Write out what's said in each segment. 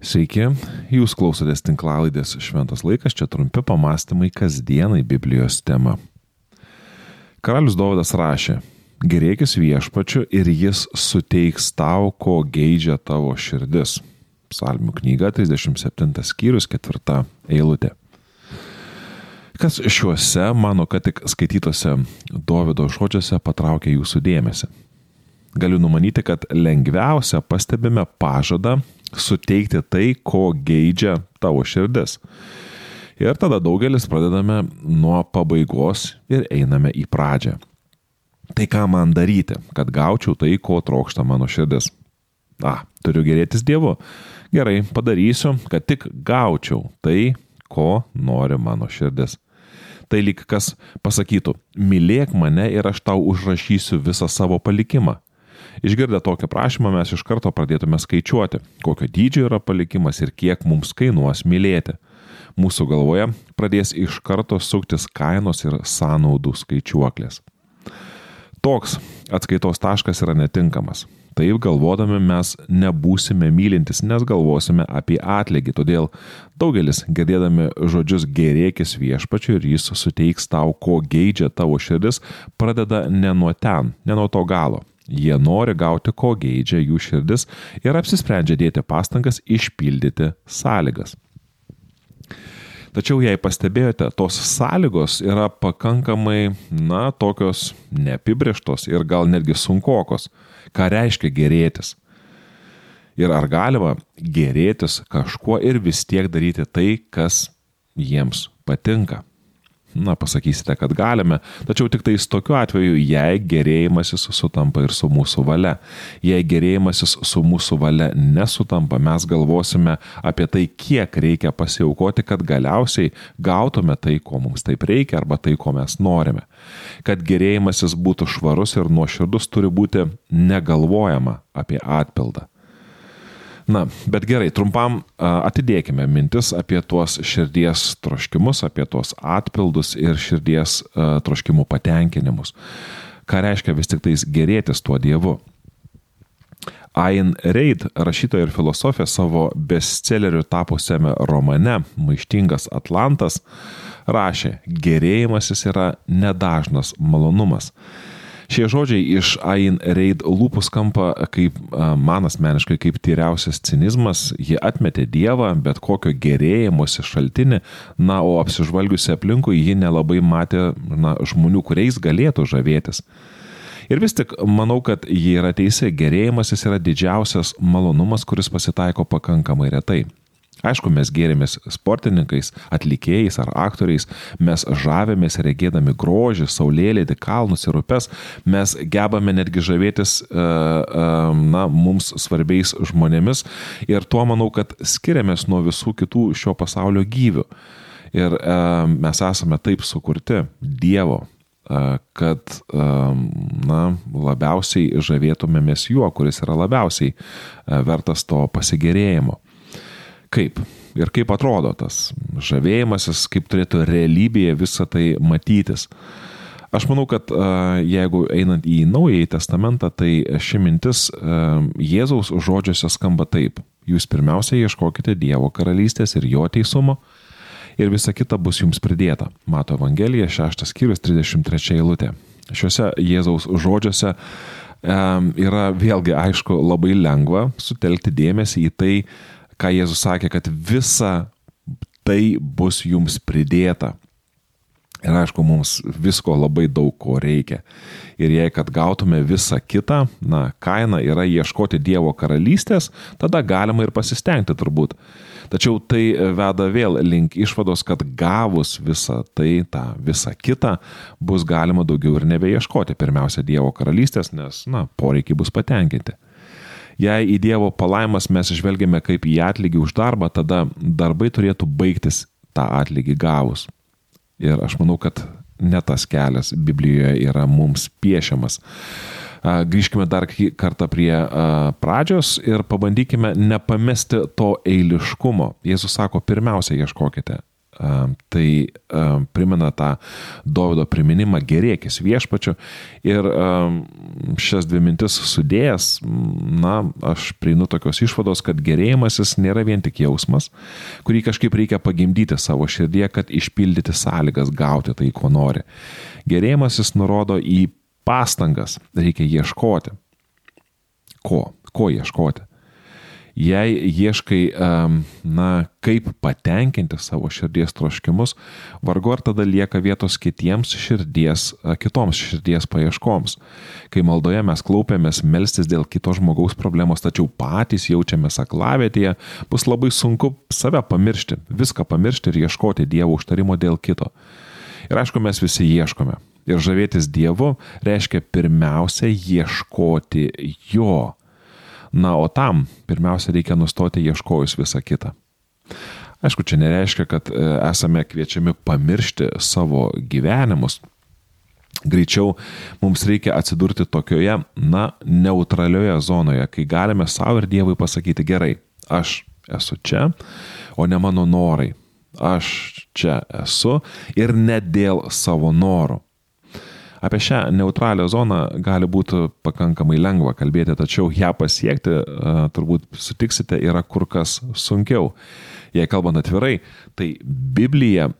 Sveiki, jūs klausotės tinklalaidės Šventas laikas, čia trumpi pamastymai kasdienai Biblijos tema. Karalius Dovydas rašė, gerėkis viešpačiu ir jis suteiks tau, ko geidžia tavo širdis. Psalmių knyga 37 skyrius 4 eilutė. Kas šiuose mano, kad tik skaitytose Dovido žodžiuose patraukė jūsų dėmesį? Galiu numanyti, kad lengviausia pastebime pažadą suteikti tai, ko geidžia tavo širdis. Ir tada daugelis pradedame nuo pabaigos ir einame į pradžią. Tai ką man daryti, kad gaučiau tai, ko trokšta mano širdis? A, turiu gerėtis Dievu. Gerai, padarysiu, kad tik gaučiau tai, ko nori mano širdis. Tai lyg kas pasakytų, mylėk mane ir aš tau užrašysiu visą savo palikimą. Išgirdę tokį prašymą mes iš karto pradėtume skaičiuoti, kokio dydžio yra palikimas ir kiek mums kainuos mylėti. Mūsų galvoje pradės iš karto suktis kainos ir sąnaudų skaičiuoklės. Toks atskaitos taškas yra netinkamas. Taip galvodami mes nebūsime mylintis, nes galvosime apie atlygį. Todėl daugelis, girdėdami žodžius gerėkis viešpačiu ir jis suteiks tau, ko geidžia tavo širdis, pradeda ne nuo ten, ne nuo to galo. Jie nori gauti, ko geidžia jų širdis ir apsisprendžia dėti pastangas išpildyti sąlygas. Tačiau jei pastebėjote, tos sąlygos yra pakankamai, na, tokios neapibrieštos ir gal netgi sunkokos. Ką reiškia gerėtis? Ir ar galima gerėtis kažkuo ir vis tiek daryti tai, kas jiems patinka? Na, pasakysite, kad galime, tačiau tik tais tokiu atveju, jei gerėjimasis sutampa ir su mūsų valia. Jei gerėjimasis su mūsų valia nesutampa, mes galvosime apie tai, kiek reikia pasiaukoti, kad galiausiai gautume tai, ko mums taip reikia arba tai, ko mes norime. Kad gerėjimasis būtų švarus ir nuoširdus, turi būti negalvojama apie atpildą. Na, bet gerai, trumpam atidėkime mintis apie tuos širdies troškimus, apie tuos atpildus ir širdies troškimų patenkinimus. Ką reiškia vis tik tais gerėtis tuo Dievu? Ayn Reid, rašytoja ir filosofė, savo bestselleriu tapusiame romane Maištingas Atlantas rašė, gerėjimasis yra nedažnas malonumas. Šie žodžiai iš Ain Reid lūpų skamba kaip man asmeniškai kaip tyriausias cinizmas, ji atmetė Dievą, bet kokio gerėjimuose šaltinį, na, o apsižvalgiusi aplinkui ji nelabai matė na, žmonių, kuriais galėtų žavėtis. Ir vis tik manau, kad ji yra teisė, gerėjimasis yra didžiausias malonumas, kuris pasitaiko pakankamai retai. Aišku, mes gėrėmės sportininkais, atlikėjais ar aktoriais, mes žavėmės regėdami grožį, saulėlėdį, kalnus ir upes, mes gebame netgi žavėtis, e, e, na, mums svarbiais žmonėmis ir tuo manau, kad skiriamės nuo visų kitų šio pasaulio gyvių. Ir e, mes esame taip sukurti Dievo, kad, na, labiausiai žavėtumėmės juo, kuris yra labiausiai vertas to pasigėrėjimo kaip ir kaip atrodo tas žavėjimasis, kaip turėtų realybėje visą tai matytis. Aš manau, kad jeigu einant į Naująjį Testamentą, tai ši mintis Jėzaus žodžiuose skamba taip. Jūs pirmiausia ieškokite Dievo karalystės ir jo teisumo ir visa kita bus jums pridėta. Mato Evangelija 6 skyrius 33 eilutė. Šiuose Jėzaus žodžiuose yra vėlgi aišku labai lengva sutelkti dėmesį į tai, ką Jėzus sakė, kad visa tai bus jums pridėta. Ir aišku, mums visko labai daug ko reikia. Ir jei kad gautume visą kitą, na, kaina yra ieškoti Dievo karalystės, tada galima ir pasistengti turbūt. Tačiau tai veda vėl link išvados, kad gavus visą tai, tą visą kitą, bus galima daugiau ir nebeieškoti pirmiausia Dievo karalystės, nes, na, poreikiai bus patenkinti. Jei į Dievo palaimas mes žvelgiame kaip į atlygį už darbą, tada darbai turėtų baigtis tą atlygį gavus. Ir aš manau, kad ne tas kelias Biblijoje yra mums piešiamas. Grįžkime dar kartą prie pradžios ir pabandykime nepamesti to eiliškumo. Jėzus sako, pirmiausia ieškokite Tai primena tą Dovido priminimą gerėkis viešpačiu. Ir šias dvi mintis sudėjęs, na, aš prieinu tokios išvados, kad gerėjimasis nėra vien tik jausmas, kurį kažkaip reikia pagimdyti savo širdie, kad išpildyti sąlygas gauti tai, ko nori. Gerėjimasis nurodo į pastangas, reikia ieškoti. Ko? Ko ieškoti? Jei ieškai, na, kaip patenkinti savo širdies troškimus, vargu ar tada lieka vietos kitiems širdies, kitoms širdies paieškoms. Kai maldoje mes klaupiamės melstis dėl kito žmogaus problemos, tačiau patys jaučiamės aklavietėje, bus labai sunku save pamiršti, viską pamiršti ir ieškoti Dievo užtarimo dėl kito. Ir aišku, mes visi ieškome. Ir žavėtis Dievu reiškia pirmiausia ieškoti Jo Na, o tam pirmiausia reikia nustoti ieškojus visą kitą. Aišku, čia nereiškia, kad e, esame kviečiami pamiršti savo gyvenimus. Greičiau mums reikia atsidurti tokioje, na, neutralioje zonoje, kai galime savo ir Dievui pasakyti gerai, aš esu čia, o ne mano norai. Aš čia esu ir ne dėl savo norų. Apie šią neutralią zoną gali būti pakankamai lengva kalbėti, tačiau ją pasiekti, turbūt sutiksite, yra kur kas sunkiau. Jei kalbant atvirai, tai Biblija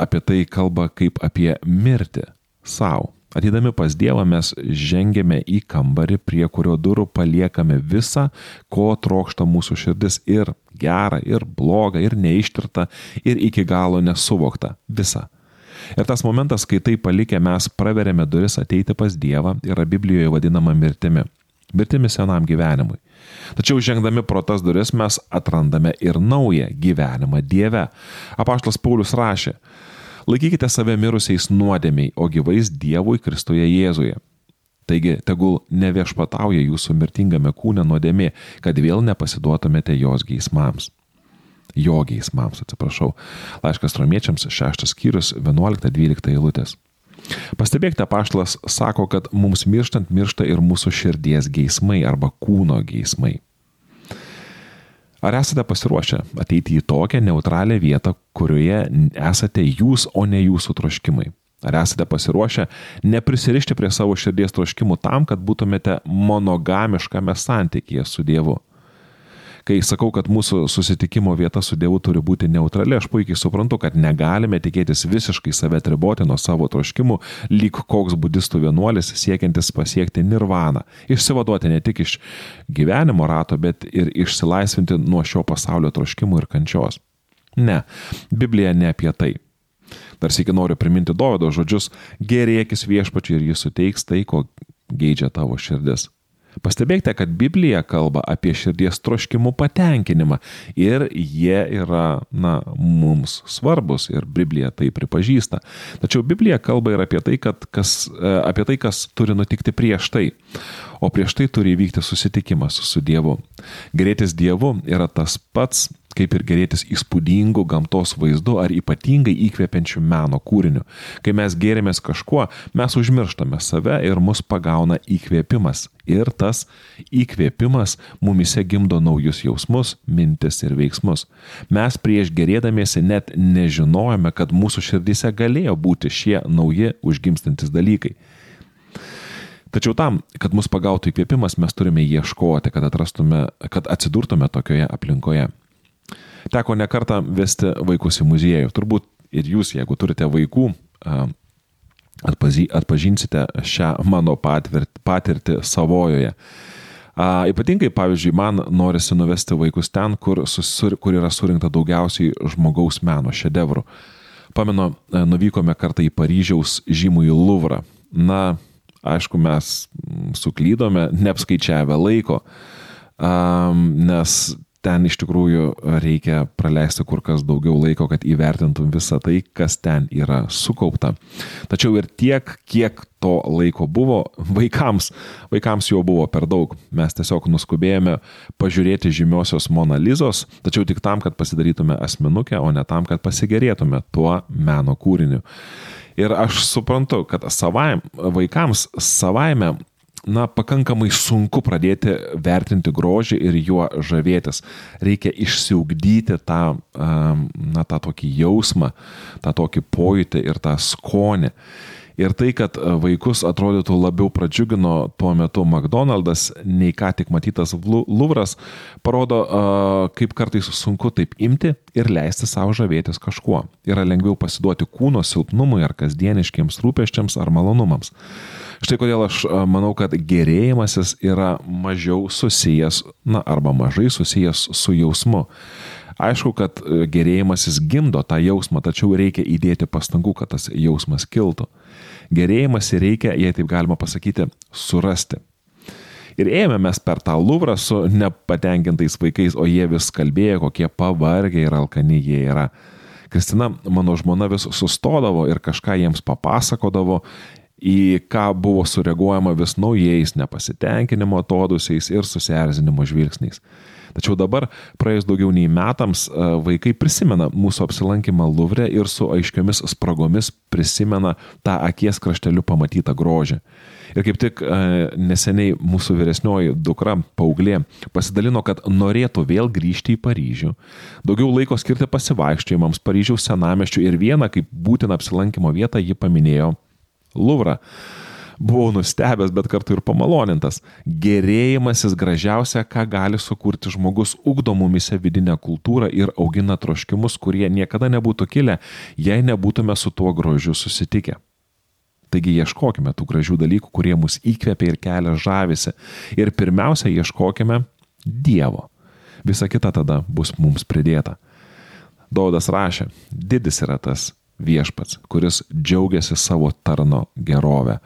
apie tai kalba kaip apie mirtį savo. Ateidami pas Dievą mes žengėme į kambarį, prie kurio durų paliekame visą, ko trokšta mūsų širdis ir gerą, ir blogą, ir neištirtą, ir iki galo nesuvokta. Visą. Ir tas momentas, kai tai palikę mes praverėme duris ateiti pas Dievą, yra Biblijoje vadinama mirtimi. Mirtimi senam gyvenimui. Tačiau žengdami pro tas duris mes atrandame ir naują gyvenimą Dieve. Apaštlas Paulius rašė, laikykite save mirusiais nuodėmiai, o gyvais Dievui Kristuje Jėzuje. Taigi, tegul neviešpatauja jūsų mirtingame kūne nuodėmė, kad vėl nepasiduotumėte jos geismams jo geismams, atsiprašau. Laiškas romiečiams 6 skyrius 11-12 eilutės. Pastebėkite, paštlas sako, kad mums mirštant miršta ir mūsų širdies geismai arba kūno geismai. Ar esate pasiruošę ateiti į tokią neutralią vietą, kurioje esate jūs, o ne jūsų troškimai? Ar esate pasiruošę neprisirišti prie savo širdies troškimų tam, kad būtumėte monogamiškame santykėje su Dievu? Kai sakau, kad mūsų susitikimo vieta su Dievu turi būti neutrali, aš puikiai suprantu, kad negalime tikėtis visiškai save atriboti nuo savo troškimų, lyg koks budistų vienuolis siekiantis pasiekti nirvaną, išsivaduoti ne tik iš gyvenimo rato, bet ir išsilaisvinti nuo šio pasaulio troškimų ir kančios. Ne, Biblija ne apie tai. Dar sėki noriu priminti Dovido žodžius, gerėkis viešpačiai ir jis suteiks tai, ko geidžia tavo širdis. Pastebėkite, kad Biblija kalba apie širdies troškimų patenkinimą ir jie yra, na, mums svarbus ir Biblija tai pripažįsta. Tačiau Biblija kalba ir apie tai, kas, e, apie tai, kas turi nutikti prieš tai. O prieš tai turi įvykti susitikimas su Dievu. Gerėtis Dievu yra tas pats, kaip ir gerėtis įspūdingu gamtos vaizdu ar ypatingai įkvepiančiu meno kūriniu. Kai mes gėrimės kažkuo, mes užmirštame save ir mus pagauna įkvėpimas. Ir tas įkvėpimas mumise gimdo naujus jausmus, mintis ir veiksmus. Mes prieš gerėdamiesi net nežinojame, kad mūsų širdise galėjo būti šie nauji užgimstantis dalykai. Tačiau tam, kad mus pagautų įkvėpimas, mes turime ieškoti, kad, atrastume, kad atsidurtume tokioje aplinkoje. Teko nekartą vesti vaikus į muziejų. Turbūt ir jūs, jeigu turite vaikų, atpažinsite šią mano patirtį savojoje. A, ypatingai, pavyzdžiui, man norisi nuvesti vaikus ten, kur, susur, kur yra surinkta daugiausiai žmogaus meno šedevrų. Pamenu, nuvykome kartą į Paryžiaus žymųjį Luvrą. Na, aišku, mes suklydome, neapskaičiavę laiko, nes ten iš tikrųjų reikia praleisti kur kas daugiau laiko, kad įvertintum visą tai, kas ten yra sukaupta. Tačiau ir tiek, kiek to laiko buvo, vaikams, vaikams jo buvo per daug. Mes tiesiog nuskubėjome pažiūrėti žymiosios Monalizos, tačiau tik tam, kad pasidarytume asmenukę, o ne tam, kad pasigerėtume tuo meno kūriniu. Ir aš suprantu, kad savaim, vaikams savaime na, pakankamai sunku pradėti vertinti grožį ir juo žavėtis. Reikia išsiugdyti tą, na, tą tokį jausmą, tą tokį pojūtį ir tą skonį. Ir tai, kad vaikus atrodytų labiau pradžiugino tuo metu McDonald's, nei ką tik matytas Louvras, parodo, kaip kartais sunku taip imti ir leisti savo žavėtis kažkuo. Yra lengviau pasiduoti kūno silpnumui ar kasdieniškiams rūpeščiams ar malonumams. Štai kodėl aš manau, kad gerėjimasis yra mažiau susijęs, na, arba mažai susijęs su jausmu. Aišku, kad e, gerėjimasis gimdo tą jausmą, tačiau reikia įdėti pastangų, kad tas jausmas kiltų. Gerėjimasi reikia, jei taip galima pasakyti, surasti. Ir ėjome mes per tą Luvrą su nepatenkintais vaikais, o jie vis kalbėjo, kokie pavargę ir alkani jie yra. Kristina, mano žmona vis sustodavo ir kažką jiems papasakodavo į ką buvo sureaguojama vis naujais nepasitenkinimo atodusiais ir susierzinimo žvilgsniais. Tačiau dabar, praėjus daugiau nei metams, e, vaikai prisimena mūsų apsilankymą Louvre ir su aiškiomis spragomis prisimena tą akies krašteliu pamatytą grožį. Ir kaip tik e, neseniai mūsų vyresnioji dukra, paauglė, pasidalino, kad norėtų vėl grįžti į Paryžių, daugiau laiko skirti pasivaikščiojimams Paryžiaus senameščių ir vieną kaip būtiną apsilankimo vietą ji paminėjo Luvrą. Buvau nustebęs, bet kartu ir pamalonintas. Gerėjimasis gražiausia, ką gali sukurti žmogus, ugdo mumise vidinę kultūrą ir augina troškimus, kurie niekada nebūtų kilę, jei nebūtume su tuo grožiu susitikę. Taigi ieškokime tų gražių dalykų, kurie mus įkvepia ir kelia žavisi. Ir pirmiausia, ieškokime Dievo. Visa kita tada bus mums pridėta. Daudas rašė, didis yra tas viešpats, kuris džiaugiasi savo tarno gerovę.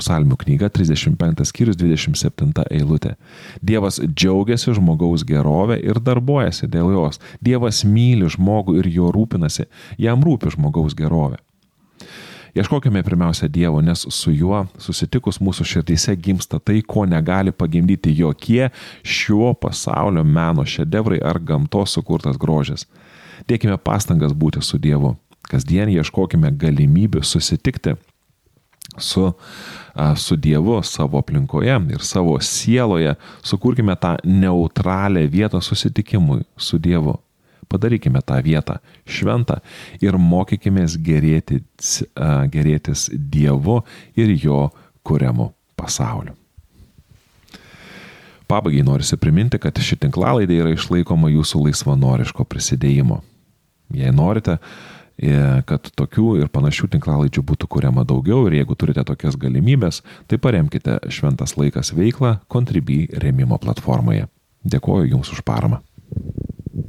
Psalmių knyga 35 skyrius 27 eilutė. Dievas džiaugiasi žmogaus gerovę ir darbuojasi dėl jos. Dievas myli žmogų ir jo rūpinasi, jam rūpi žmogaus gerovė. Ieškokime pirmiausia Dievo, nes su juo susitikus mūsų širdyse gimsta tai, ko negali pagimdyti jokie šio pasaulio meno šedevrai ar gamtos sukurtas grožis. Dėkime pastangas būti su Dievu Kasdien ieškokime galimybių susitikti su, su Dievu savo aplinkoje ir savo sieloje, sukurkime tą neutralią vietą susitikimui su Dievu. Padarykime tą vietą šventą ir mokykime gerėtis, gerėtis Dievu ir jo kuriamu pasauliu. Pabaigai norisi priminti, kad ši tinklalaidė yra išlaikoma jūsų laisvanoriško prisidėjimo. Jei norite, kad tokių ir panašių tinklalaidžių būtų kuriama daugiau ir jeigu turite tokias galimybės, tai paremkite Šventas laikas veiklą Contribui remimo platformoje. Dėkuoju Jums už paramą.